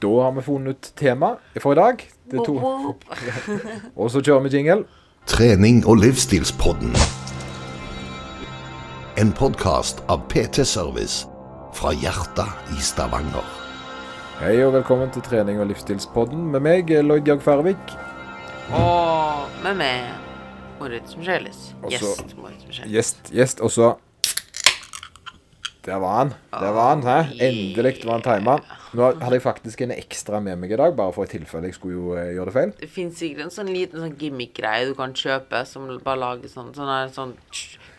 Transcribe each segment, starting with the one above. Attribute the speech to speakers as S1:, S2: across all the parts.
S1: Da har vi funnet ut tema for i dag. Og så kjører vi jingle.
S2: Trening og livsstilspodden. En podkast av PT Service fra hjertet i Stavanger.
S1: Hei og velkommen til trening og livsstilspodden med meg, Lloyd Jagg Færvik.
S3: Og med meg, Moritz Michelis. Gjest
S1: Gjest, gjest, og så Der var han. Der var han, hæ? Endelig var han tima. Nå hadde jeg faktisk en ekstra med meg i dag, bare for i tilfelle jeg skulle jo eh, gjøre det feil.
S3: Det finnes sikkert en sånn liten sånn gimmick-greie du kan kjøpe, som bare lager sånn sånn her sånn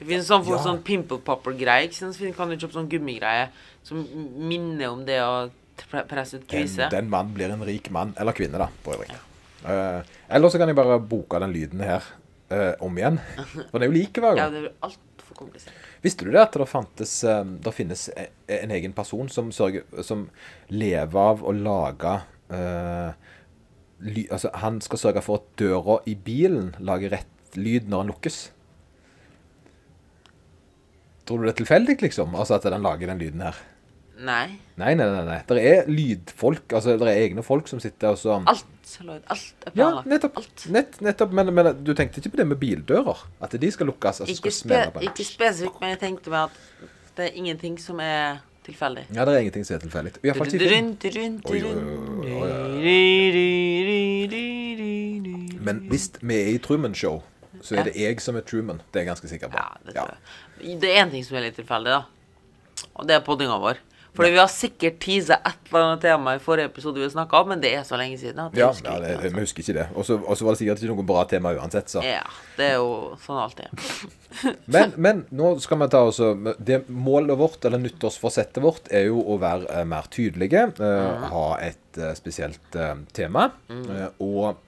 S3: Det finnes sånn, for
S1: Ja.
S3: sånn pimple popper-greie. ikke sant? Så kan du kjøpe sånn gummigreie som minner om det å pre- presse ut kvise.
S1: den mann blir en rik mann. Eller kvinne, da, på øvrig. Uh, eller så kan jeg bare boke den lyden her eh, om igjen. For den er jo lik hver
S3: Ja,
S1: gang.
S3: det er altfor komplisert.
S1: Visste du det at det fantes eh, Det finnes e- en egen person som sørger Som lever av å lage uh, ly, Altså, han skal sørge for at døra i bilen lager rett lyd når den lukkes. Tror du det er tilfeldig, liksom? Altså at den lager den lyden her?
S3: Nei.
S1: Nei, nei, nei. nei. Det er lydfolk. Altså, det er egne folk som sitter og så
S3: Alt, Lloyd. Alt er
S1: Ja, nettopp.
S3: Alt.
S1: Nett, nettopp men, men du tenkte ikke på det med bildører? At de skal lukkes? Altså
S3: Ikke, spe, ikke spesifikt, men jeg tenkte meg at det er ingenting som er tilfeldig.
S1: Ja, det er ingenting som er tilfeldig. Iallfall i film.
S3: Men
S1: hvis vi er i Truman Show, så er det jeg som er Truman. Det er jeg ganske sikker på.
S3: Ja, det tror jeg. Det er én ting som er litt tilfeldig, da. Og det er poddinga vår. Fordi vi har sikkert teasa et eller annet tema i forrige episode vi snakka om, men det er så lenge siden. at
S1: Ja,
S3: husker
S1: ja
S3: ikke, altså.
S1: vi husker ikke det. Og så var det sikkert ikke noe bra tema uansett, så.
S3: Ja, det er jo sånn alt er.
S1: Men, men nå skal vi ta også det Målet vårt, eller nyttårsforsettet vårt, er jo å være uh, mer tydelige. eh, Ha et uh, spesielt tema. eh, og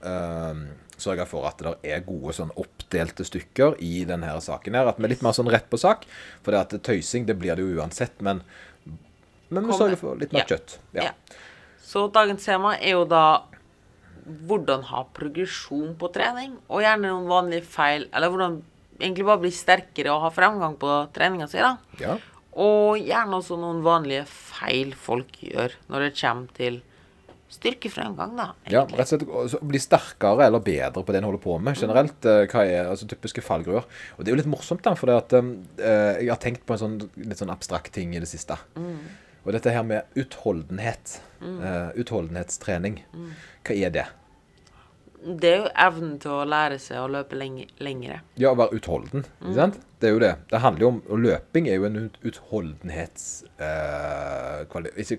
S1: sørge for at det er gode sånn oppdelte stykker i denne her saken. her, At vi er litt mer sånn rett på sak. For det at tøysing, det blir det jo uansett. Men, men vi sørger for litt mer
S3: Ja.
S1: kjøtt. Ja.
S3: Ja. Så dagens tema er jo da hvordan ha progresjon på trening, og gjerne noen vanlige feil, eller hvordan egentlig bare bli sterkere og ha fremgang på treninga si, da.
S1: ja.
S3: Og gjerne også noen vanlige feil folk gjør når det kommer til styrkefremgang, da.
S1: Ja, rett og slett bli sterkere eller bedre på det en holder på med. Generelt, eh, hva er altså, typiske fallgruer. Og det er jo litt morsomt, da, for det at, eh, jeg har tenkt på en sånn litt sånn abstrakt ting i det siste. Og dette her med utholdenhet. eh, utholdenhetstrening. Hva er det?
S3: Det er jo evnen til å lære seg å løpe lenge, lengre.
S1: Ja, å være utholden. Ikke sant? Det er jo det. Det handler jo om Og løping er jo en ut- utholdenhets... Uh, kvali, ikke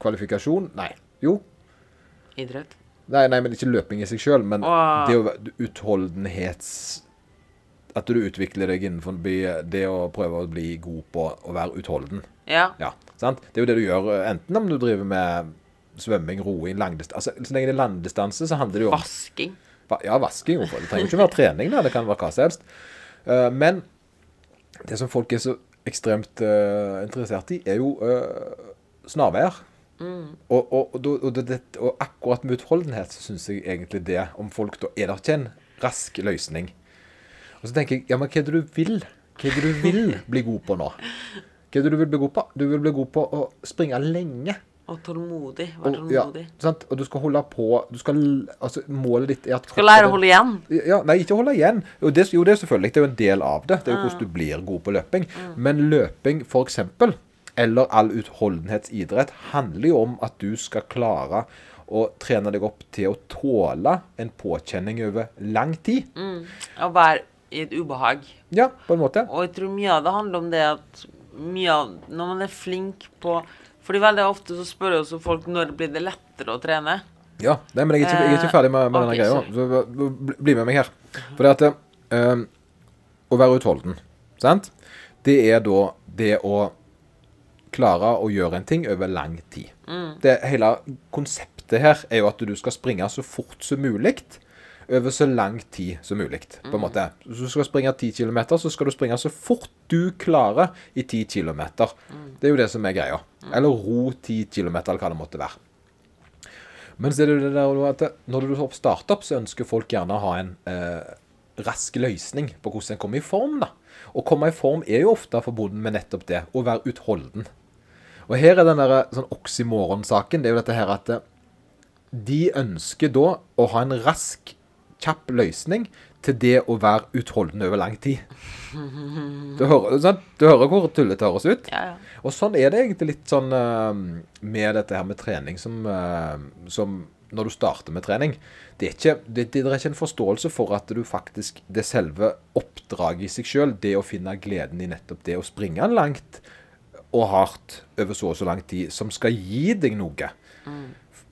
S1: kvalifikasjon? Nei. Jo.
S3: Idrett.
S1: Nei, nei, men ikke løping i seg sjøl, men
S3: Åh.
S1: det å være utholdenhets At du utvikler deg innenfor det å prøve å bli god på å være utholden.
S3: Ja.
S1: Ja, sant? Det er jo det du gjør, eh, enten om du driver med svømming, roing, langdistanse altså, Så lenge det er langdistanse, så handler det jo om
S3: Vasking.
S1: Va- Ja, vasking. Det trenger jo ikke være trening, da. Det kan være hva som helst. Eh, men det som folk er så ekstremt eh, interessert i, er jo uh, snarveier. Og, og, og, og, og akkurat med utholdenhet så syns jeg egentlig det Om folk da Er det ikke en rask løsning? Og så tenker jeg Ja, men hva er det du vil? Hva er det du vil bli god på nå? Hva er det du vil bli god på? Du vil bli god på å springe lenge.
S3: Og tålmodig. Vær
S1: Og, ja, sant? og du skal holde på du skal, altså Målet ditt er at
S3: Skal lære å holde igjen.
S1: ja, nei, ikke holde igjen. Jo det, jo, det er selvfølgelig. Det er jo en del av det. Det er jo hvordan du blir god på løping. Men løping, for eksempel, eller all utholdenhetsidrett, handler jo om at du skal klare å trene deg opp til å tåle en påkjenning over lang tid.
S3: Å være i et ubehag.
S1: Ja, på en måte.
S3: Og jeg tror mye av det handler om det at mye av Når man er flink på Fordi veldig ofte så spør jo også folk når blir det lettere å trene.
S1: Ja, nei, men jeg er ikke, jeg er ikke ferdig med, med
S3: okay,
S1: denne greia. Så bli- med meg her. For det at eh, Å være utholden, sant? Det er da det å klare å gjøre en ting over lang tid. Det Hele konseptet her er jo at du skal springe så fort som mulig over så lang tid som mulig. på en måte. Hvis du skal springe 10 km, så skal du springe så fort du klarer i 10 km. Det er jo det som er greia. Eller ro 10 km, eller hva det måtte være. Men så er det jo det der at når du starter opp, så ønsker folk gjerne å ha en eh, rask løsning på hvordan en kommer i form. da. Å komme i form er jo ofte forbundet med nettopp det, å være utholden. Og her er den der sånn oksymoron-saken. Det er jo dette her at eh, de ønsker da å ha en rask, kjapp løsning til det å være utholdende over lang tid. Du hører? Du hører hvor tullete høres ut?
S3: Ja, ja.
S1: Og sånn er det egentlig litt sånn uh, med dette her med trening som, uh, som når du starter med trening. Det er, ikke, det, det er ikke en forståelse for at du faktisk Det selve oppdraget i seg sjøl, det å finne gleden i nettopp det å springe langt og hardt over så og så lang tid, som skal gi deg noe.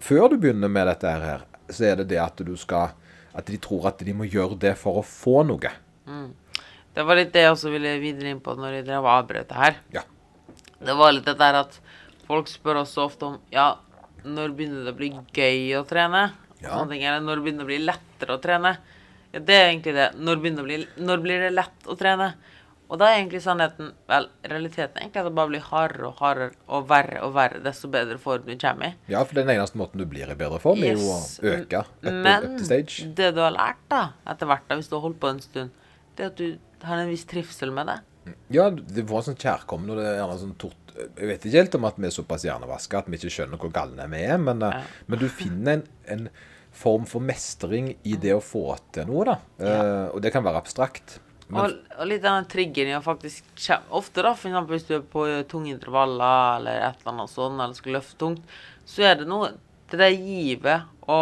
S1: Før du begynner med dette her, så er det det at du skal At de tror at de må gjøre det for å få noe.
S3: Det var litt det jeg også ville videre inn på når jeg drev og avbrøt det her.
S1: Ja.
S3: Det var litt det der at folk spør også ofte om Ja, når begynner det å bli gøy å trene?
S1: Ja.
S3: Sånne ting, eller når begynner det å bli lettere å trene? Ja, det er egentlig det. Når, bli, når blir det lett å trene? Og da er egentlig sannheten Vel, realiteten er egentlig at det bare blir hardere og hardere og verre og verre desto bedre form du kommer i.
S1: Ja, for den eneste måten du blir i bedre form, er jo å øke up,
S3: Men
S1: up stage.
S3: Men det du har lært da, etter hvert, da, hvis du har holdt på en stund, det er at du har en viss trivsel med det.
S1: Ja, det var sånn kjærkommen, og det er gjerne sånn tort Jeg vet ikke helt om at vi er såpass hjernevaska at vi ikke skjønner hvor galne vi er, men, ja. men du finner en, en form for mestring i det å få til noe, da. Eh, og det kan være abstrakt. Men,
S3: Og, litt av den triggeren i å faktisk kjem- Ofte, da, for eksempel hvis du er på tunge intervaller eller et eller annet sånt, eller skal løfte tungt, så er det noe Det der givet å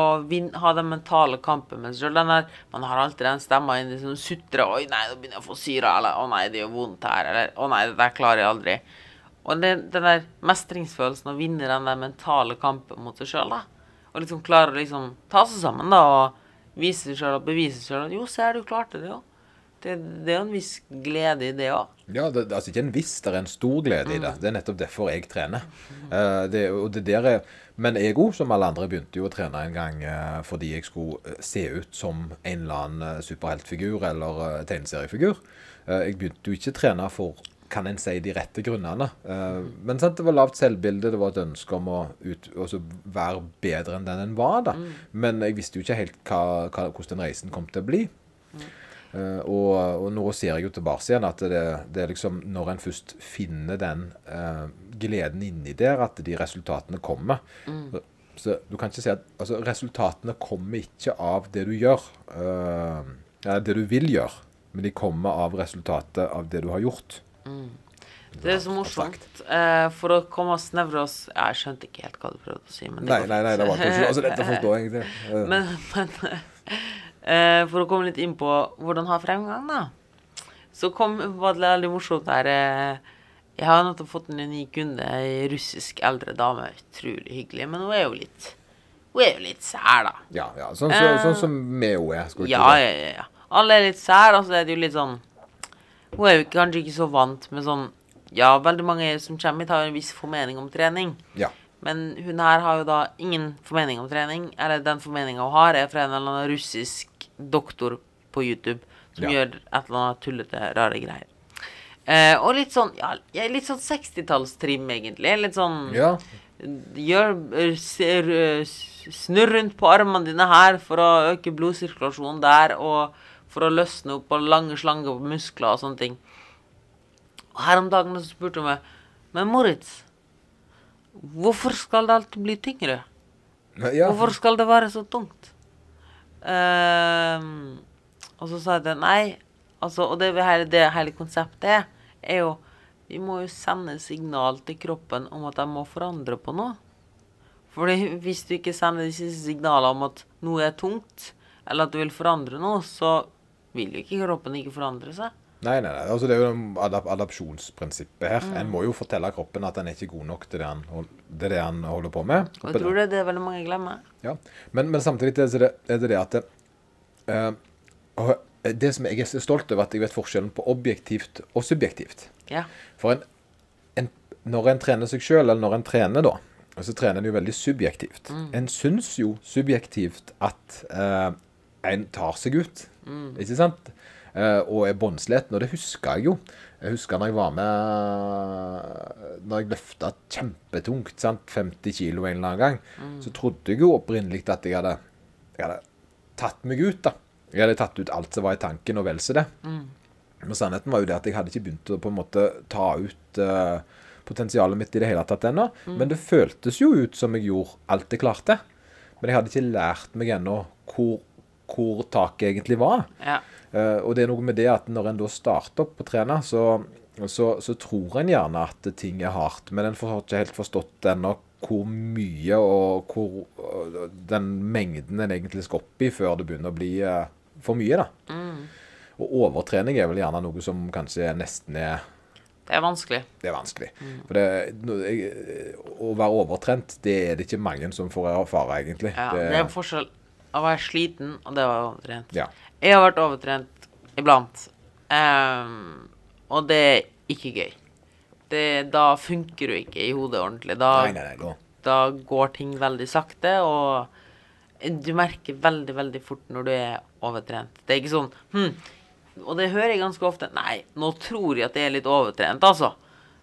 S3: ha den mentale kampen med seg sjøl. Man har alltid den stemma inni som sutrer 'Oi, nei, nå begynner jeg å få syre', eller 'Å nei, det gjør vondt her', eller 'Å nei, det der klarer jeg aldri'. Og det, den der mestringsfølelsen å vinne den der mentale kampen mot seg sjøl, da. Og liksom klare å liksom ta seg sammen, da, og vise seg sjøl og bevise seg sjøl at 'Jo, se her, du klarte det', jo. Det, det er en viss glede i det òg.
S1: ja, det, altså ikke en viss, det er en stor glede i det. Det er nettopp derfor jeg trener. Uh, det, og det der er, men jeg òg, som alle andre, begynte jo å trene en gang uh, fordi jeg skulle eh, se ut som en eller annen superheltfigur eller uh, tegneseriefigur. Jeg begynte jo ikke å trene for kan en si de rette grunnene. Men sant, det var lavt selvbilde, det var et ønske om å ut, være bedre enn den en var. da. Men jeg visste jo ikke helt hva, hva, hvordan den reisen kom til å bli. Eh, og, og nå ser jeg jo tilbake igjen at det, det er liksom når en først finner den eh, gleden inni der, at de resultatene kommer. Så, så du kan ikke si at altså, resultatene kommer ikke av det du gjør, eh, det du vil gjøre, men de kommer av resultatet av det du har gjort.
S3: Det er så morsomt. Eh, for å komme og snevre oss Jeg skjønte ikke helt hva du prøvde å si. Men det
S1: Nei, nei, nei, det var ikke altså, Dette forstår jeg ikke. Eh,
S3: Men, men for å komme litt inn på hvordan ha fremgang, da. Så kom, var det veldig morsomt her eh, Jeg har nettopp fått en ny kunde, ei russisk eldre dame. Utrolig hyggelig. Men hun er jo litt Hun er jo litt sær, da.
S1: ja, ja, sånn, så, sånn som med henne er. skulle jeg
S3: Ja, ja, ja. ja. Alle er litt sær, og så er det jo litt sånn Hun er jo kanskje ikke så vant med sånn Ja, veldig mange som kommer hit, har jo en viss formening om trening.
S1: ja.
S3: Men hun her har jo da ingen formening om trening. Eller den formeninga hun har, er fra en eller annen russisk doktor på YouTube som
S1: Ja.
S3: gjør et eller annet tullete, rare greier. Eh, og litt sånn ja, litt sånn 60-tallstrim, egentlig. Litt sånn
S1: ja.
S3: Gjør eh, ser, eh, Snurr rundt på armene dine her for å øke blodsirkulasjonen der, og for å løsne opp på lange slanger på muskler og sånne ting. Og her om dagen så spurte hun meg Men Moritz, hvorfor skal det alltid bli tyngre?
S1: ja.
S3: Hvorfor skal det være så tungt? Ehm, og så sa jeg til nei, altså, og det hele, det hele konseptet er jo Vi må jo sende signal til kroppen om at de må forandre på noe. Fordi hvis du ikke sender disse signalene om at noe er tungt, eller at du vil forandre noe, så vil jo ikke kroppen ikke forandre seg.
S1: Nei, nei, nei. Altså, det er jo adap adapsjonsprinsippet her.
S3: Mm.
S1: En må jo fortelle kroppen at den er ikke god nok til det han, det det han holder på med.
S3: Og jeg tror det er det veldig mange glemmer.
S1: Ja. Men, men samtidig er det er det, at det, eh, det som jeg er stolt over, at jeg vet forskjellen på objektivt og subjektivt.
S3: Ja.
S1: For en, en, når en trener seg sjøl, eller når en trener, da, så trener en jo veldig subjektivt. En syns jo subjektivt at uh, en tar seg ut, ikke sant? Eh, og er båndsliten, og det husker jeg jo. Jeg husker når jeg var med Når jeg løfta kjempetungt, sant? 50 kilo en eller annen gang, så trodde jeg jo opprinnelig at jeg hadde, jeg hadde tatt meg ut, da. Jeg hadde tatt ut alt som var i tanken, og vel så det. Men sannheten var jo det at jeg hadde ikke begynt å på en måte ta ut uh, potensialet mitt i det hele tatt ennå. Men det føltes jo ut som jeg gjorde alt jeg klarte. Men jeg hadde ikke lært meg ennå hvor, hvor taket egentlig var.
S3: Ja.
S1: Uh, og det er noe med det at når en da starter opp på trene, så, så, så tror en gjerne at ting er hardt. Men en har ikke helt forstått ennå hvor mye og hvor den mengden en egentlig skal opp i før det begynner å bli uh, for mye. da. Og overtrening er vel gjerne noe som kanskje nesten er
S3: Det er vanskelig.
S1: det er vanskelig. For det, jeg, å være overtrent, det er det ikke mange som får erfare, egentlig.
S3: Ja, det er en forskjell å være sliten og det var overtrent.
S1: ja.
S3: Jeg har vært overtrent iblant, Um, og det er ikke gøy. Det, da funker du ikke i hodet ordentlig. Da,
S1: Nei, nei, nei. Da.
S3: da går ting veldig sakte, og du merker veldig, veldig fort når du er overtrent. Det er ikke sånn hm, Og det hører jeg ganske ofte. Nei, nå tror jeg at jeg er litt overtrent, altså.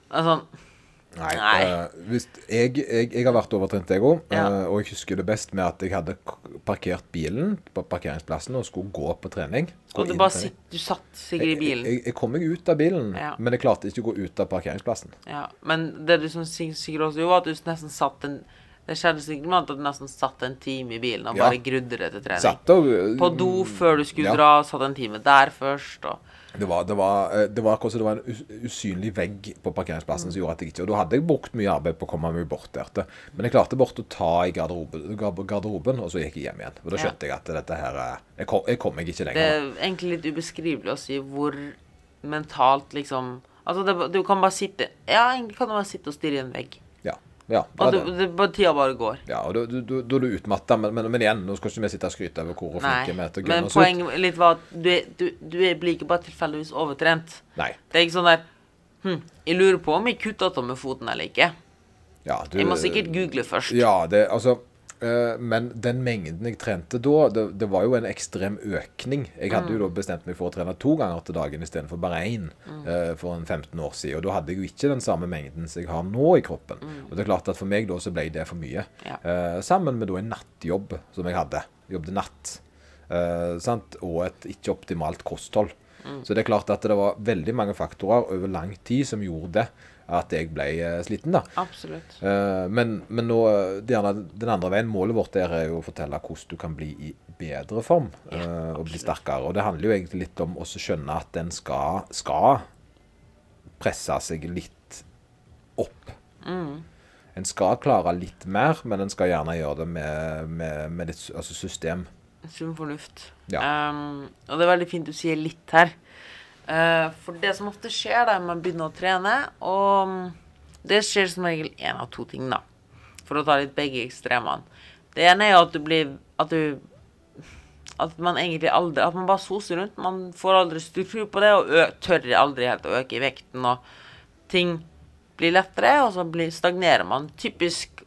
S3: Det er sånn,
S1: Nei.
S3: Nei.
S1: eh, hvis jeg, jeg, jeg har vært overtrent, jeg òg.
S3: Ja.
S1: og jeg husker det best med at jeg hadde parkert bilen på parkeringsplassen og skulle gå på trening. Gå
S3: og du bare
S1: trening.
S3: sitter, du satt sikkert i bilen.
S1: Jeg, jeg, jeg kom meg ut av bilen,
S3: Ja.
S1: men jeg klarte ikke å gå ut av parkeringsplassen.
S3: Ja, men det du som sikkert også gjorde, var at du nesten satt en Det skjedde sikkert med at du nesten satt en time i bilen og
S1: Ja.
S3: bare grudde deg til trening.
S1: Og eh,
S3: På do før du skulle
S1: Ja.
S3: dra, satt en time der først, og
S1: Det var, det var, eh, det var det var en usynlig vegg på parkeringsplassen som gjorde at jeg ikke Og da hadde jeg brukt mye arbeid på å komme meg bort der. Men jeg klarte bort å ta i garderoben, garderoben og så gikk jeg hjem igjen. Og da
S3: Ja.
S1: skjønte jeg at dette her eh, Jeg kom, jeg kom meg ikke lenger.
S3: Det er egentlig litt ubeskrivelig å si hvor mentalt liksom Altså, du kan bare sitte Ja, egentlig kan du bare sitte og stirre i en vegg.
S1: Ja. det
S3: Og
S1: det.
S3: det, tida bare går.
S1: ja og da, er du utmatta. Men, men, men igjen, nå skal ikke vi sitte og skryte over hvor flinke vi er til å
S3: Men
S1: gunne oss ut.
S3: poenget litt var at du, er- du, du er- blir ikke bare tilfeldigvis overtrent.
S1: Nei.
S3: Det er ikke sånn der Hm, jeg lurer på om jeg kutta av med foten eller ikke.
S1: Ja, du,
S3: Jeg må sikkert google først.
S1: Ja, det, altså Men den mengden jeg trente da, det, det var jo en ekstrem økning. Jeg hadde
S3: Mm.
S1: jo da bestemt meg for å trene to ganger til dagen istedenfor bare én
S3: Mm.
S1: eh, for en 15 år siden. Og da hadde jeg jo ikke den samme mengden som jeg har nå i kroppen. Og det er klart at for meg da så ble det for mye.
S3: Mm. Ja.
S1: Eh, sammen med da en nattjobb som jeg hadde. Jobbet natt. eh, sant? Og et ikke optimalt kosthold.
S3: Mm.
S1: Så det er klart at det var veldig mange faktorer over lang tid som gjorde det at jeg ble eh, sliten. da.
S3: Absolutt.
S1: Eh, men, men nå, eh, den andre veien, målet vårt der er jo å fortelle hvordan du kan bli i bedre form Ja, og bli sterkere. Og det handler jo egentlig litt om å skjønne at en skal, skal presse seg litt opp. En skal klare litt mer, men en skal gjerne gjøre det med, med, med litt altså system.
S3: Sunn fornuft.
S1: Ja.
S3: Um, og det er veldig fint du sier litt her. Eh, for det som ofte skjer da man begynner å trene, og mm, det skjer som regel én av to ting, da. For å ta litt begge ekstremene. Det ene er jo at du blir At du At man egentlig aldri At man bare soser rundt. Man får aldri struktur på det, og ø tør aldri helt å øke i vekten. Og ting blir lettere, og så blir, stagnerer man. Typisk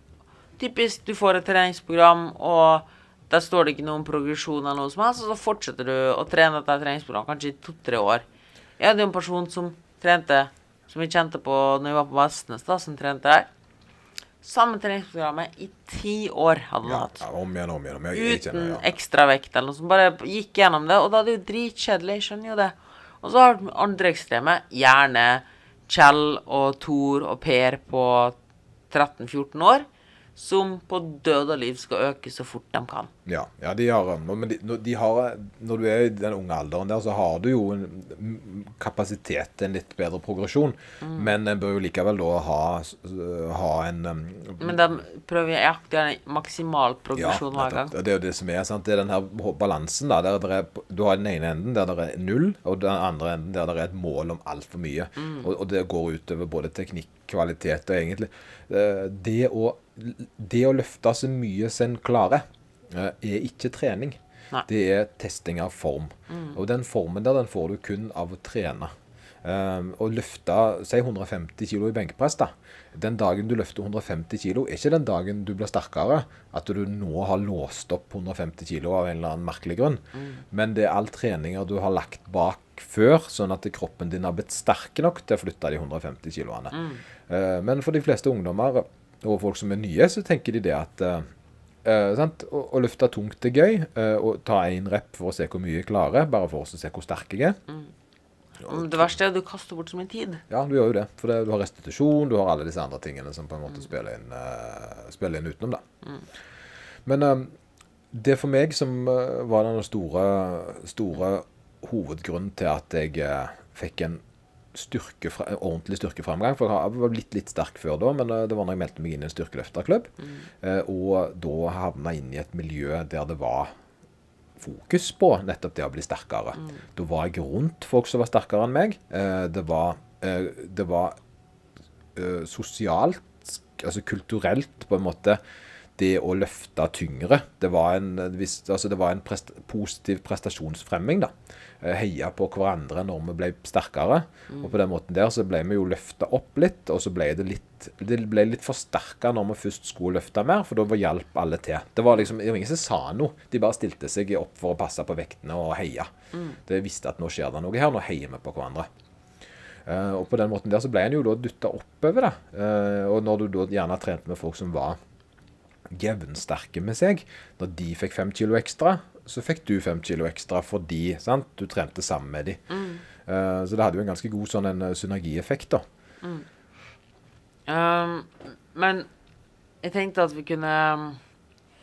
S3: Typisk du får et treningsprogram, og der står det ikke noen progresjon eller noe som helst, og så fortsetter du å trene dette treningsprogrammet kanskje i to-tre år. Jeg hadde jo en person som trente, som vi kjente på når vi var på Vestnes, da, som trente der. Samme treningsprogrammet i ti år hadde han hatt.
S1: ja, om igjen, om igjen. Om igjen.
S3: Uten
S1: ja.
S3: ekstravekt eller noe som bare gikk gjennom det. Og da er det jo dritkjedelig, jeg skjønner jo det. Og så har du andre ekstreme, gjerne Kjell og Thor og Per på 13-14 år, som på død og liv skal øke så fort de kan.
S1: Ja, ja de har, men de, de har, når du er i den unge alderen der, så har du jo en kapasitet til en litt bedre progresjon.
S3: Mm.
S1: Men en bør jo likevel da ha, ha en um,
S3: Men de prøver jakte maksimal maksimal
S1: ja,
S3: progresjon hver gang.
S1: nettopp. det er jo det som er. sant? Det er den her balansen. da, der er, Du har den ene enden der det er null, og den andre enden der det er et mål om altfor mye.
S3: Mm.
S1: Og, og det går utover både teknikk, kvalitet og egentlig eh, Det å, det å løfte så mye som en klarer, er ikke trening.
S3: Nei.
S1: Det er testing av form. Og den formen der, den får du kun av å trene. Um, å løfte si 150 kg i benkpress, da. Den dagen du løfter 150 kg, er ikke den dagen du blir sterkere. At du nå har låst opp 150 kg av en eller annen merkelig grunn. Men det er all treninger du har lagt bak før, sånn at kroppen din har blitt sterk nok til å flytte de 150 kg. Uh, men for de fleste ungdommer og folk som er nye, så tenker de det at Eh, sant? Å, å løfte tungt er gøy. eh, og ta én rep for å se hvor mye jeg klarer, bare for å se hvor sterk jeg er.
S3: Mm. det verste er at du kaster bort så mye tid.
S1: Ja, du gjør jo det. For det, du har restitusjon, du har alle disse andre tingene som på en måte spiller inn, uh, spiller inn utenom, da. Men eh, det for meg som uh, var den store, store hovedgrunnen til at jeg uh, fikk en styrkefra, en ordentlig styrkefremgang. For jeg var litt, litt sterk før da, men eh, det var når jeg meldte meg inn i en styrkeløfterklubb. Mm. og da havna inn i et miljø der det var fokus på nettopp det å bli sterkere. Da var jeg rundt folk som var sterkere enn meg. Eh, det var, eh, det var eh, sosialt, altså kulturelt på en måte, det å løfte tyngre. Det var en, altså det var en prest, positiv prestasjonsfremming. da. Eh, Heia på hverandre når vi ble sterkere. Og på den måten der så ble vi jo løfta opp litt, og så ble det litt det ble litt forsterka når vi først skulle løfte mer, for da var hjalp alle til. Det var liksom det var ingen som sa noe. De bare stilte seg opp for å passe på vektene og heia. De visste at nå skjer det noe her, nå heier vi på hverandre. Uh, og på den måten der så ble en jo da dytta oppover da. Uh, og når du da gjerne trente med folk som var jevnsterke med seg, når de fikk fem kilo ekstra, så fikk du fem kilo ekstra fordi sant? du trente sammen med de. Uh, så det hadde jo en ganske god sånn en eh, synergieffekt, da.
S3: Um, men jeg tenkte at vi kunne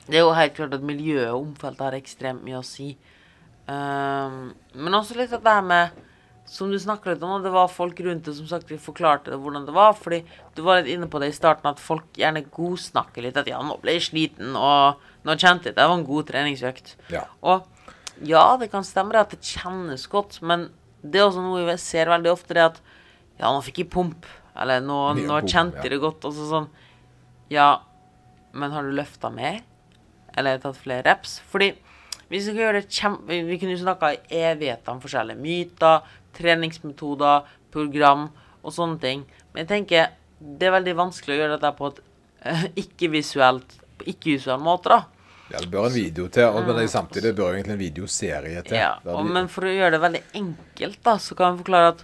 S3: Det er jo helt klart at miljøet og omfeltet har ekstremt mye å si. Um, men også litt at det her med Som du snakket litt om, det var folk rundt deg som sagt vi forklarte det hvordan det var. Fordi du var litt inne på det i starten, at folk gjerne godsnakker litt. At ja, nå ble jeg sliten, og nå kjente jeg det. det var en god treningsøkt.
S1: Ja.
S3: Og ja, det kan stemme det at det kjennes godt, men det er også noe vi ser veldig ofte, det at ja, nå fikk jeg pump. Eller nå, nå
S1: pump,
S3: kjente
S1: ja.
S3: jeg det godt. Og så sånn Ja, men har du løfta mer? Eller tatt flere reps? Fordi vi skal gjøre det kjem... Vi kunne snakka i evigheter om forskjellige myter, treningsmetoder, program og sånne ting. Men jeg tenker det er veldig vanskelig å gjøre dette på et eh, ikke-visuelt ikke-visuell måte, da.
S1: Ja, det bør en video til, og, men det, samtidig bør egentlig en videoserie til.
S3: Ja, og, men for å gjøre det veldig enkelt, da, så kan vi forklare at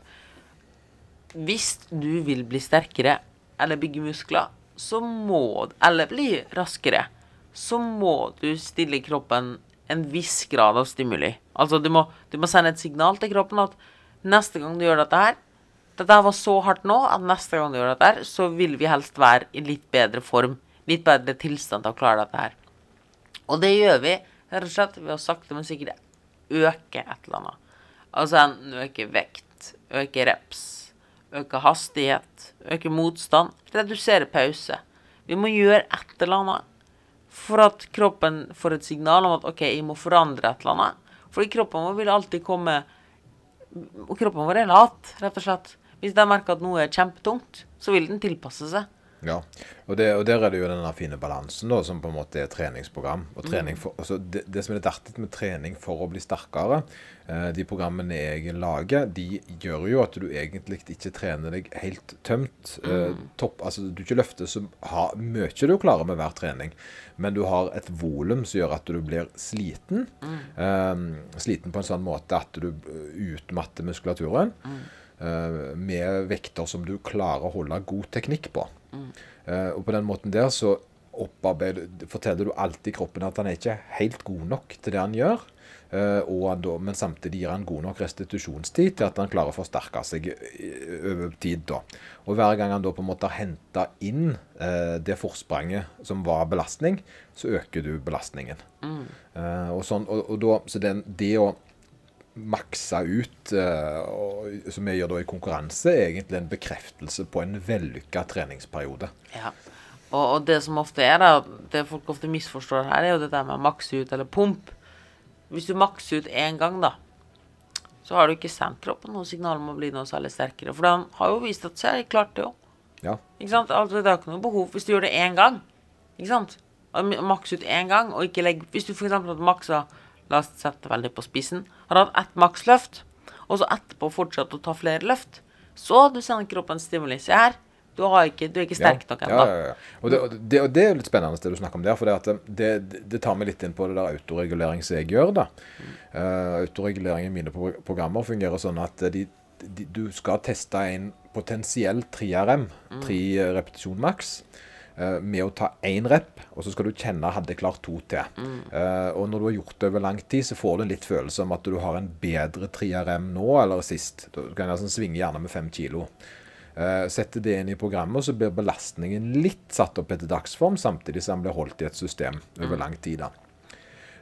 S3: hvis du vil bli sterkere eller bygge muskler, så må Eller bli raskere, så må du stille kroppen en viss grad av stimuli. Altså, du må, du må sende et signal til kroppen at neste gang du gjør dette her Dette her var så hardt nå at neste gang du gjør dette her, så vil vi helst være i litt bedre form. Litt bedre tilstand til å klare dette her. Og det gjør vi rett og slett ved å sakte, men sikkert øke et eller annet. Altså enten øke vekt, øke reps, øke hastighet, øke motstand, redusere pause. Vi må gjøre et eller annet for at kroppen får et signal om at OK, jeg må forandre et eller annet. Fordi kroppen vår vil alltid komme kroppen vår er lat, rett og slett. Hvis den merker at noe er kjempetungt, så vil den tilpasse seg.
S1: Ja, og, det, og der er det jo den fine balansen da, som på en måte er treningsprogram. Og
S3: Mm.
S1: trening for, altså det, det som er litt artig med trening for å bli sterkere, eh, de programmene jeg lager, de gjør jo at du egentlig ikke trener deg helt tømt. Eh,
S3: Mm.
S1: topp, altså Du ikke løfter så ha, mye du klarer med hver trening, men du har et volum som gjør at du blir sliten.
S3: Mm.
S1: Eh, sliten på en sånn måte at du eh, utmatter muskulaturen. Eh, med vekter som du klarer å holde god teknikk på. Eh, og på den måten der så forteller du alltid kroppen at han er ikke helt god nok til det han gjør. eh, han da, men samtidig gir han god nok restitusjonstid til at han klarer å forsterke seg over tid. da. Og hver gang han da på en måte har henta inn det forspranget som var belastning, så øker du belastningen. Eh, og sånn, og, og da, så den, det å makse ut, eh, og, som vi gjør da i konkurranse, er egentlig en bekreftelse på en vellykka treningsperiode.
S3: Ja. Og, og det som ofte er, da, det folk ofte misforstår her, er jo det der med å makse ut eller pump. Hvis du makser ut én gang, da, så har du ikke sendt kroppen noe signal om å bli noe særlig sterkere. For den har jo vist at seg har klart det òg.
S1: Ja.
S3: Ikke sant? Altså, det er ikke noe behov hvis du gjør det én gang. Ikke sant? Maks ut én gang, og ikke legg Hvis du f.eks. hadde maksa La oss sette veldig på spissen. Har hatt ett maksløft, og så etterpå fortsatt å ta flere løft, så du sender kroppen stimuli. Se her. Du, har ikke, du er ikke sterk nok ennå.
S1: Ja, ja, ja. Og, det, og, det, er litt spennende det du snakker om der. For det, at det, det, det tar meg litt inn på det der autoregulering som jeg gjør. da. Uh, autoregulering i mine programmer fungerer sånn at de, de, du skal teste en potensiell 3RM, 3 repetisjon maks. Eh, med å ta én rep, og så skal du kjenne hadde jeg klart to til. Eh, og når du har gjort det over lang tid, så får du en litt følelse om at du har en bedre 3RM nå eller sist. Du kan altså svinge gjerne med fem kilo. Uh, setter det inn i programmet, og så blir belastningen litt satt opp etter dagsform, samtidig som den blir holdt i et system over lang tid. da.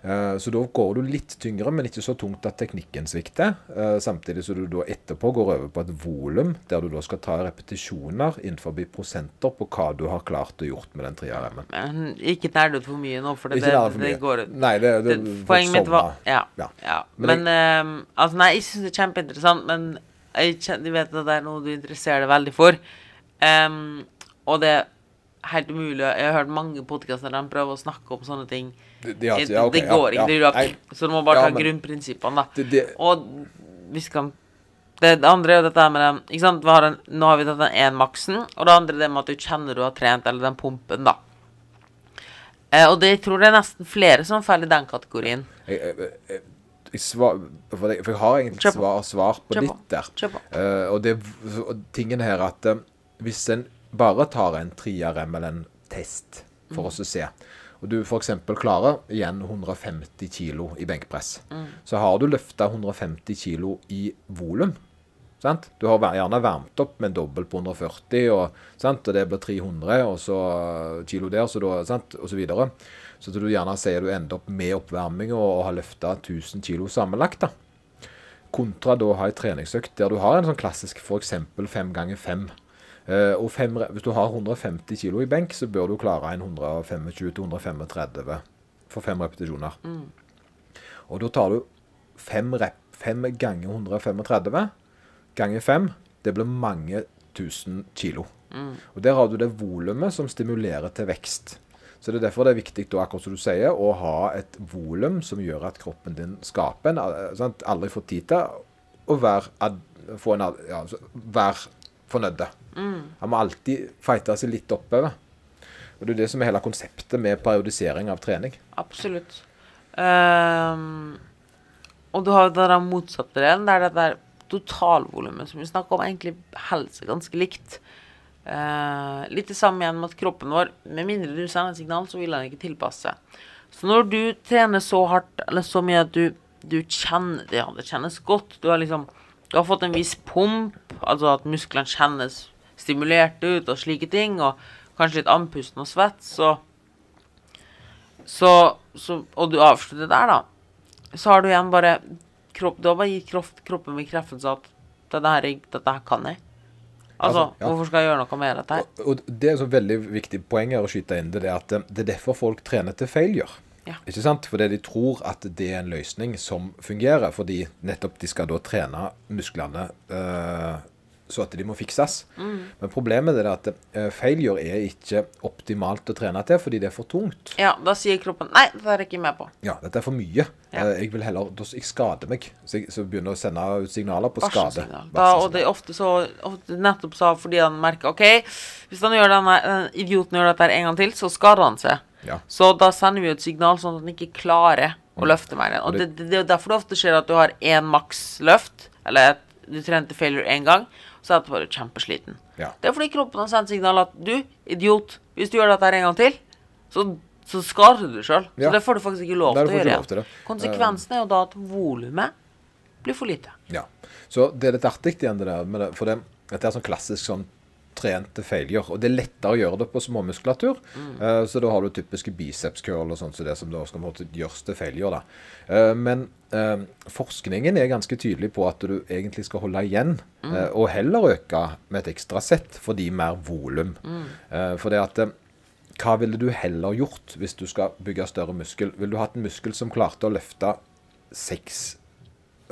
S1: Eh, Så da går du litt tyngre, men ikke så tungt at teknikken svikter. eh, Samtidig som du da etterpå går over på et volum, der du da skal ta repetisjoner innenfor prosenter på hva du har klart å gjort med den 3RM-en.
S3: Men ikke nerd ut for mye nå, for det, det, det går
S1: Nei, det, det,
S3: det, Poenget mitt var. Ja.
S1: Ja.
S3: ja.
S1: Men
S3: Men, uh, altså, nei, jeg syns det er kjempeinteressant, men jeg jeg vet at det er noe du interesserer deg veldig for. Um, og det er helt umulig Jeg har hørt mange podkaster der de prøver å snakke om sånne ting.
S1: Det- det- ja, okay,
S3: det
S1: ja,
S3: går ikke.
S1: ja.
S3: Det. Så du må bare ta
S1: men-
S3: grunnprinsippene, da. Og vi skal det, det andre er jo dette med den ikke sant? Har en, Nå har vi tatt den én-maksen, og det andre er det med at du kjenner du har trent, eller den pumpen, da. Eh, og det, jeg tror det er nesten flere som faller i den kategorien.
S1: jeg, jeg, jeg, jeg, svar, for, jeg, for jeg har egentlig
S3: Kjør
S1: svar, svar på
S3: Kjøp.
S1: ditt der. Eh, og, det, og tingen her er at uh, hvis en bare tar en 3RM eller en test for
S3: Mm.
S1: oss å se, og du f.eks. klarer igjen 150 kilo i benkpress,
S3: Mm.
S1: så har du løfta 150 kilo i volum. Sant? Du har gjerne varmt opp med en dobbel på 140, og, sant? og det blir 300 og så kilo der, så da, sant? og så videre. Så du gjerne sier du ender opp med oppvarming og, har løfta 1000 kilo sammenlagt. da. Kontra da å ha en treningsøkt der du har en sånn klassisk f.eks. fem ganger fem. Eh, og fem, hvis du har 150 kilo i benk, så bør du klare en 125-135 for fem repetisjoner. Og da tar du fem, rep, fem ganger 135 ganger fem. Det blir mange tusen kilo. Og der har du det volumet som stimulerer til vekst. Så det er derfor det er viktig da, akkurat som du sier, å ha et volum som gjør at kroppen din skaper en eh, sant? Aldri får tid til å være, få ja, altså, være fornøyde. Han må alltid fighte seg litt oppover. Og det er det som er hele konseptet med periodisering av trening.
S3: Absolutt. Um, og du har der motsatte delen, der det der totalvolumet som vi snakker om, egentlig holder seg ganske likt. Uh, litt det samme igjen med at kroppen vår, med mindre du sender et signal, så vil den ikke tilpasse. Så når du trener så hardt, eller så mye at du, du kjenner det, ja, det kjennes godt Du har liksom Du har fått en viss pump, altså at musklene kjennes stimulert ut og slike ting, og kanskje litt andpusten og svett, så så, så, og du avslutter der, da, så har du igjen bare kropp, Du har bare gitt kropp, kroppen bekreftelse at dette her, er- dette her kan jeg. Altså,
S1: Altså, ja.
S3: hvorfor skal jeg gjøre noe med dette her?
S1: Og, og det er et veldig viktig poeng her å skyte inn det, det er at det er derfor folk trener til failure.
S3: Ja.
S1: Ikke sant? Fordi de tror at det er en løsning som fungerer, fordi nettopp de skal da trene musklene eh, så at de må fikses.
S3: Mm.
S1: Men problemet er at eh, failure er ikke optimalt å trene til, fordi det er for tungt.
S3: Ja, da sier kroppen Nei, dette er jeg ikke med på.
S1: Ja, dette er for mye.
S3: Ja.
S1: Eh, jeg vil heller, jeg skader meg. Så jeg så begynner å sende ut signaler på skade.
S3: Da, og det er ofte så ofte Nettopp sa fordi han merker OK, hvis han gjør denne, den idioten gjør dette en gang til, så skader han seg.
S1: Ja.
S3: Så da sender vi et signal sånn at han ikke klarer å
S1: løfte
S3: løfte mer. Og det, det, det er derfor det ofte skjer at du har én maksløft, eller at du trente failure én gang, så etterpå er du kjempesliten.
S1: Ja.
S3: Det er fordi kroppen har sendt signal at du, idiot, hvis du gjør dette her en gang til, så, så skader du deg sjøl.
S1: Ja.
S3: Så det får du faktisk ikke lov til å gjøre. Konsekvensen er jo da at volumet blir for lite.
S1: Ja. Så det er litt artig igjen, det der. Det, for det, dette er sånn klassisk sånn trent til failure. Og det er lettere å gjøre det på småmuskulatur. Eh, så da har du typiske biceps curl og sånt, så det som da skal gjøres til failure. da. Uh, men uh, forskningen er ganske tydelig på at du egentlig skal holde igjen, eh, og heller øke med et ekstra sett fordi mer volum. Eh, for det at hva ville du heller gjort hvis du skal bygge større muskel? Ville du hatt en muskel som klarte å løfte seks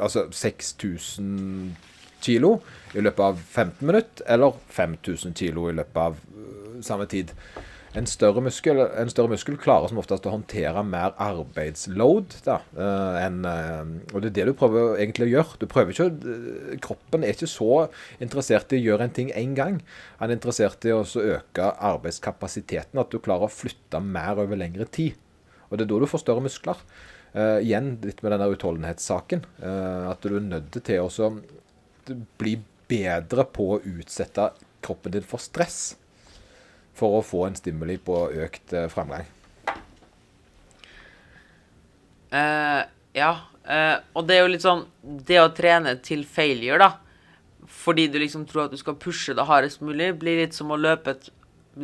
S1: altså 6000 kilo i løpet av 15 minutter, eller 5000 kilo i løpet av øh, samme tid. En større, muskel, en større muskel klarer som oftest å håndtere mer arbeidsload. Da, en, enn, eh, og det er det du prøver egentlig å gjøre. Du prøver ikke, kroppen er ikke så interessert i å gjøre en ting én gang. Han er interessert i å øke arbeidskapasiteten, at du klarer å flytte mer over lengre tid. Og det er da du får større muskler. Uh, igjen litt med denne utholdenhetssaken. Uh, at du er nødt til å bli bedre på å utsette kroppen din for stress. for å få en stimuli på økt fremgang. framgang.
S3: Eh, ja. Uh, og det er jo litt sånn Det å trene til failure, da, fordi du liksom tror at du skal pushe det hardest mulig, blir litt som å løpe et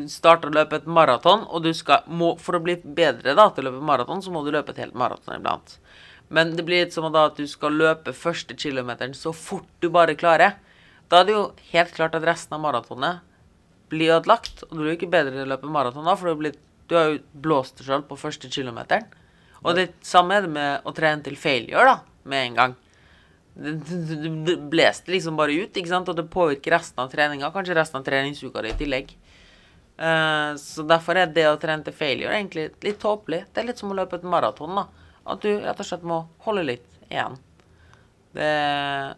S3: starte å løpe et maraton, og du skal må, For å bli bedre da, til å løpe maraton, så må du løpe et helt maraton iblant. Men det blir litt som da at du skal løpe første kilometeren så fort du bare klarer. Da er det jo helt klart at resten av maratonet blir ødelagt. Og du blir ikke bedre til å løpe maraton da, for du, blir, du har jo blåst deg sjøl på første kilometeren. Og det samme er det med å trene til failure, da, med en gang. Det, det liksom bare ut, ikke sant, og det påvirker resten av treninga, kanskje resten av treningsuka di i tillegg. Uh, så derfor er det å trene til failure egentlig litt tåpelig. Det er litt som å løpe et maraton, da. At du rett og slett må holde litt igjen. Det,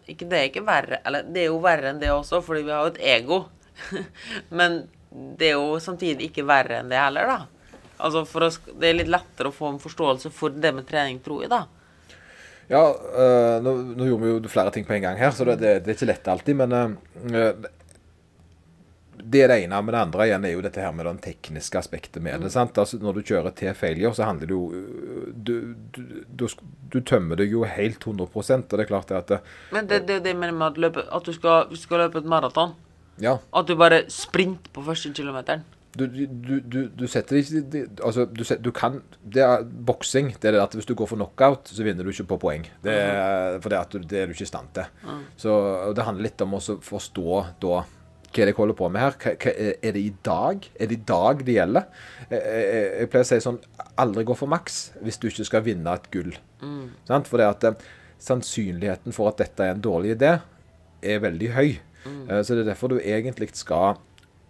S3: ikke, det er ikke verre Eller det er jo verre enn det også, fordi vi har jo et ego. Men det er jo samtidig ikke verre enn det heller, da. Altså for å, Det er litt lettere å få en forståelse for det med trening, tror jeg, da.
S1: Ja, øh, nå, nå, gjorde vi jo flere ting på en gang her, så det, det, det er ikke lett alltid. Men øh, det er det ene. Men det andre igjen er jo dette her med den tekniske aspektet med det. Mm. sant? Altså Når du kjører til failure, så handler det jo Du, du, du, du tømmer deg jo helt 100 og det er klart det at det,
S3: Men det er det, det med at, løpe, at du skal, skal, løpe et maraton.
S1: Ja.
S3: At du bare sprinter på første kilometeren.
S1: Du, du, du, setter ikke Altså, du, du, kan det er Boksing det er det at hvis du går for knockout, så vinner du ikke på poeng. Det er, for det, at det er du ikke i stand til. Mm. Så det handler litt om å forstå da hva er det jeg holder på med her? Hva, hva, er det i dag? Er det i dag det gjelder? Jeg, jeg, jeg pleier å si sånn Aldri gå for maks hvis du ikke skal vinne et gull. Mm. For det at eh, sannsynligheten for at dette er en dårlig idé, er veldig høy. Mm. Eh, så det er derfor du egentlig skal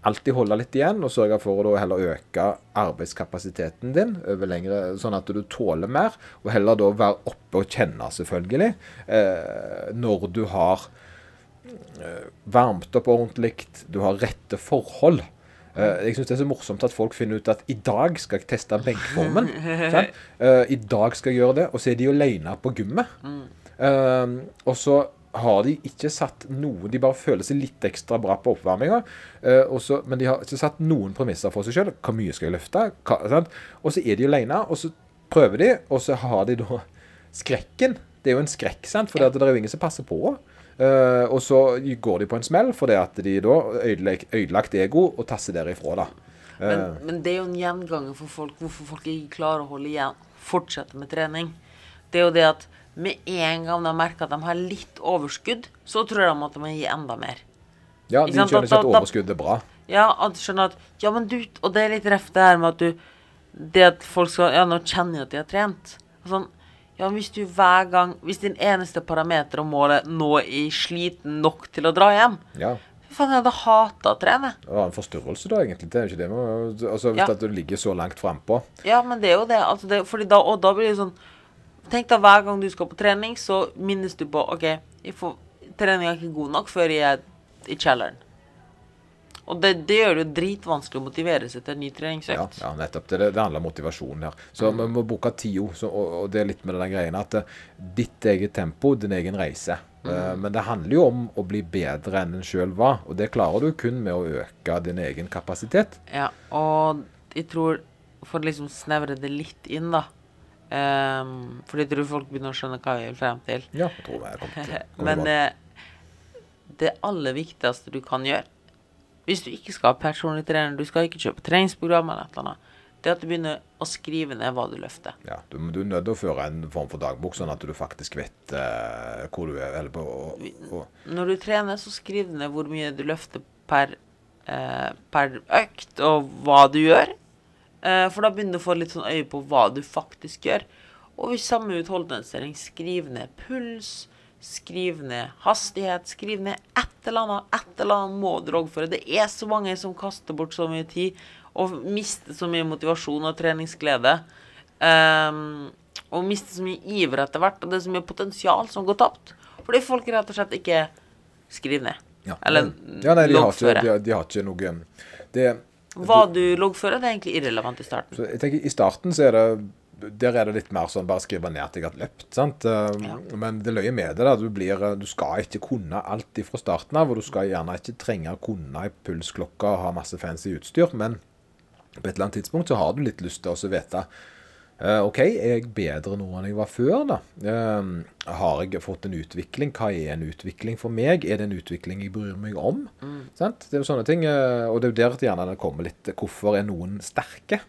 S1: alltid holde litt igjen, og sørge for å heller øke arbeidskapasiteten din over lengre, sånn at du tåler mer. Og heller da være oppe og kjenne, selvfølgelig, eh, når du har Eh, varmt opp ordentlig, du har rette forhold. Uh, jeg syns det er så morsomt at folk finner ut at i dag skal jeg teste benkformen. uh, I dag skal jeg gjøre det, og så er de aleine på gymmet. Uh, og så har de ikke satt noe De bare føler seg litt ekstra bra på oppvarminga. men de har ikke satt noen premisser for seg sjøl. Hvor mye skal jeg løfte? Og så er de aleine, og så prøver de, og så har de da skrekken. Det er jo en skrekk, sant? for det er jo ingen som passer på. Uh, og så går de på en smell fordi at de da ødelagt ego og tasser derifra, da.
S3: Uh, men, men, det er jo en gjenganger for folk hvorfor folk ikke klarer å holde igjen, fortsette med trening. Det er jo det at med en gang de merker at de har litt overskudd, så tror de at de må gi enda mer.
S1: Ja, de skjønner ikke at overskudd er bra.
S3: Ja, at skjønner at Ja, men du Og det er litt reft det her med at du Det at folk skal Ja, nå kjenner jeg at de har trent. Sånn ja, hvis du hver gang Hvis din eneste parameter å måle nå er sliten nok til å dra hjem
S1: ja.
S3: Faen, jeg hadde hata å trene.
S1: Det var en forstyrrelse, da, egentlig. Det er jo ikke det. Altså, Hvis ja. du ligger så langt frampå.
S3: Ja, men det er jo det. Altså, det da, og da blir det sånn Tenk deg hver gang du skal på trening, så minnes du på OK, treninga er ikke god nok før jeg er i kjelleren. Og det, det, gjør det jo dritvanskelig å motivere seg til en ny treningsøkt.
S1: Ja, ja nettopp. Det, det, handler om motivasjon her. Så mm. vi må bruke tida, og, og, det er litt med den greia at uh, ditt eget tempo, din egen reise. Mm. Uh, men det handler jo om å bli bedre enn en sjøl var, og det klarer du kun med å øke din egen kapasitet.
S3: Ja, og jeg tror, for å liksom snevre det litt inn, da um, For jeg tror folk begynner å skjønne hva vi vil frem til.
S1: Ja, jeg tror jeg kommer til.
S3: Men uh, det aller viktigste du kan gjøre hvis du ikke skal ha personlig trener, du skal ikke kjøpe treningsprogram eller et eller annet, det at du begynner å skrive ned hva du løfter.
S1: Ja, du, du er nødt til å føre en form for dagbok, sånn at du faktisk vet uh, hvor du er. På, og,
S3: og. Når du trener, så skriv ned hvor mye du løfter per, uh, per økt, og hva du gjør. Uh, for da begynner du å få litt sånn øye på hva du faktisk gjør. Og hvis samme utholdenhetstrening, skriv ned puls, Skriv ned hastighet. Skriv ned et eller annet. Et eller annet må dere òg for. Det er så mange som kaster bort så mye tid og mister så mye motivasjon og treningsglede. Um, og mister så mye iver etter hvert. Og det er så mye potensial som går tapt. Fordi folk rett og slett ikke skriver ned.
S1: Ja. Eller ja, nei, de loggfører. Har ikke, de, de, har ikke noe det,
S3: Hva du loggfører, det er egentlig irrelevant i starten.
S1: Så jeg tenker I starten så er det der er det litt mer sånn bare skrive ned at jeg har løpt. sant? Um, ja. Men det løyer med det. da, du, blir, uh, du, skal ikke kunne alt fra starten av. Og du skal gjerne ikke trenge å kunne ei pulsklokke og ha masse fancy utstyr. Men på et eller annet tidspunkt så har du litt lyst til å vite eh, OK, er jeg bedre nå enn jeg var før, da? Eh, har jeg fått en utvikling? Hva er en utvikling for meg? Er det en utvikling jeg bryr meg om? Sant? Det er jo sånne ting. eh, og det er jo der gjerne det kommer litt Hvorfor er noen sterke?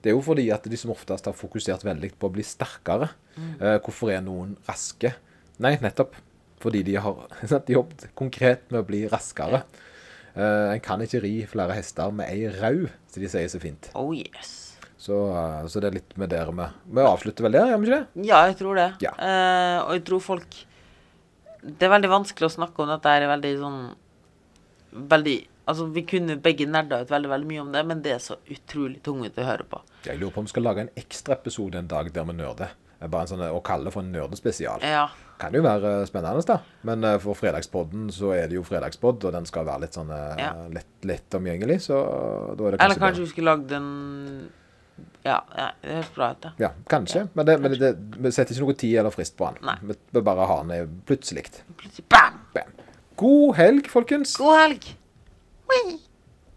S1: Det er jo fordi at de som oftest har fokusert veldig på å bli sterkere. Eh, hvorfor er noen raske? Nei, nettopp fordi de har jobbet konkret med å bli raskere. Uh, en kan ikke ri flere hester med ei rau, som de sier så fint.
S3: Oh yes.
S1: Så, eh, så det er litt med dere med Vi avslutter vel der, gjør vi ikke det?
S3: Ja, jeg tror det.
S1: Ja.
S3: Uh, og jeg tror folk Det er veldig vanskelig å snakke om dette her. er veldig sånn Veldig Altså, vi kunne begge nerda ut veldig veldig mye om det, men det er så utrolig tungt å høre på.
S1: Jeg lurer på om vi skal lage en ekstra episode en dag der vi nerder. Er Bare en sånn, Å kalle det for en nerdespesial.
S3: Ja.
S1: Kan jo være eh, spennende, da. Men eh, for fredagspodden så er det jo fredagspodd, og den skal være litt sånn eh,
S3: Ja.
S1: lett, lett omgjengelig, så da er det
S3: Eller
S1: kanskje
S3: kanskje vi skulle lagd en Ja, ja det høres bra ut, det.
S1: Ja, kanskje. Men, det, men det, vi setter ikke noe tid eller frist på den. Vi bare har den plutselig.
S3: Plutselig bam!
S1: Bam. God helg, folkens.
S3: God helg! Whee!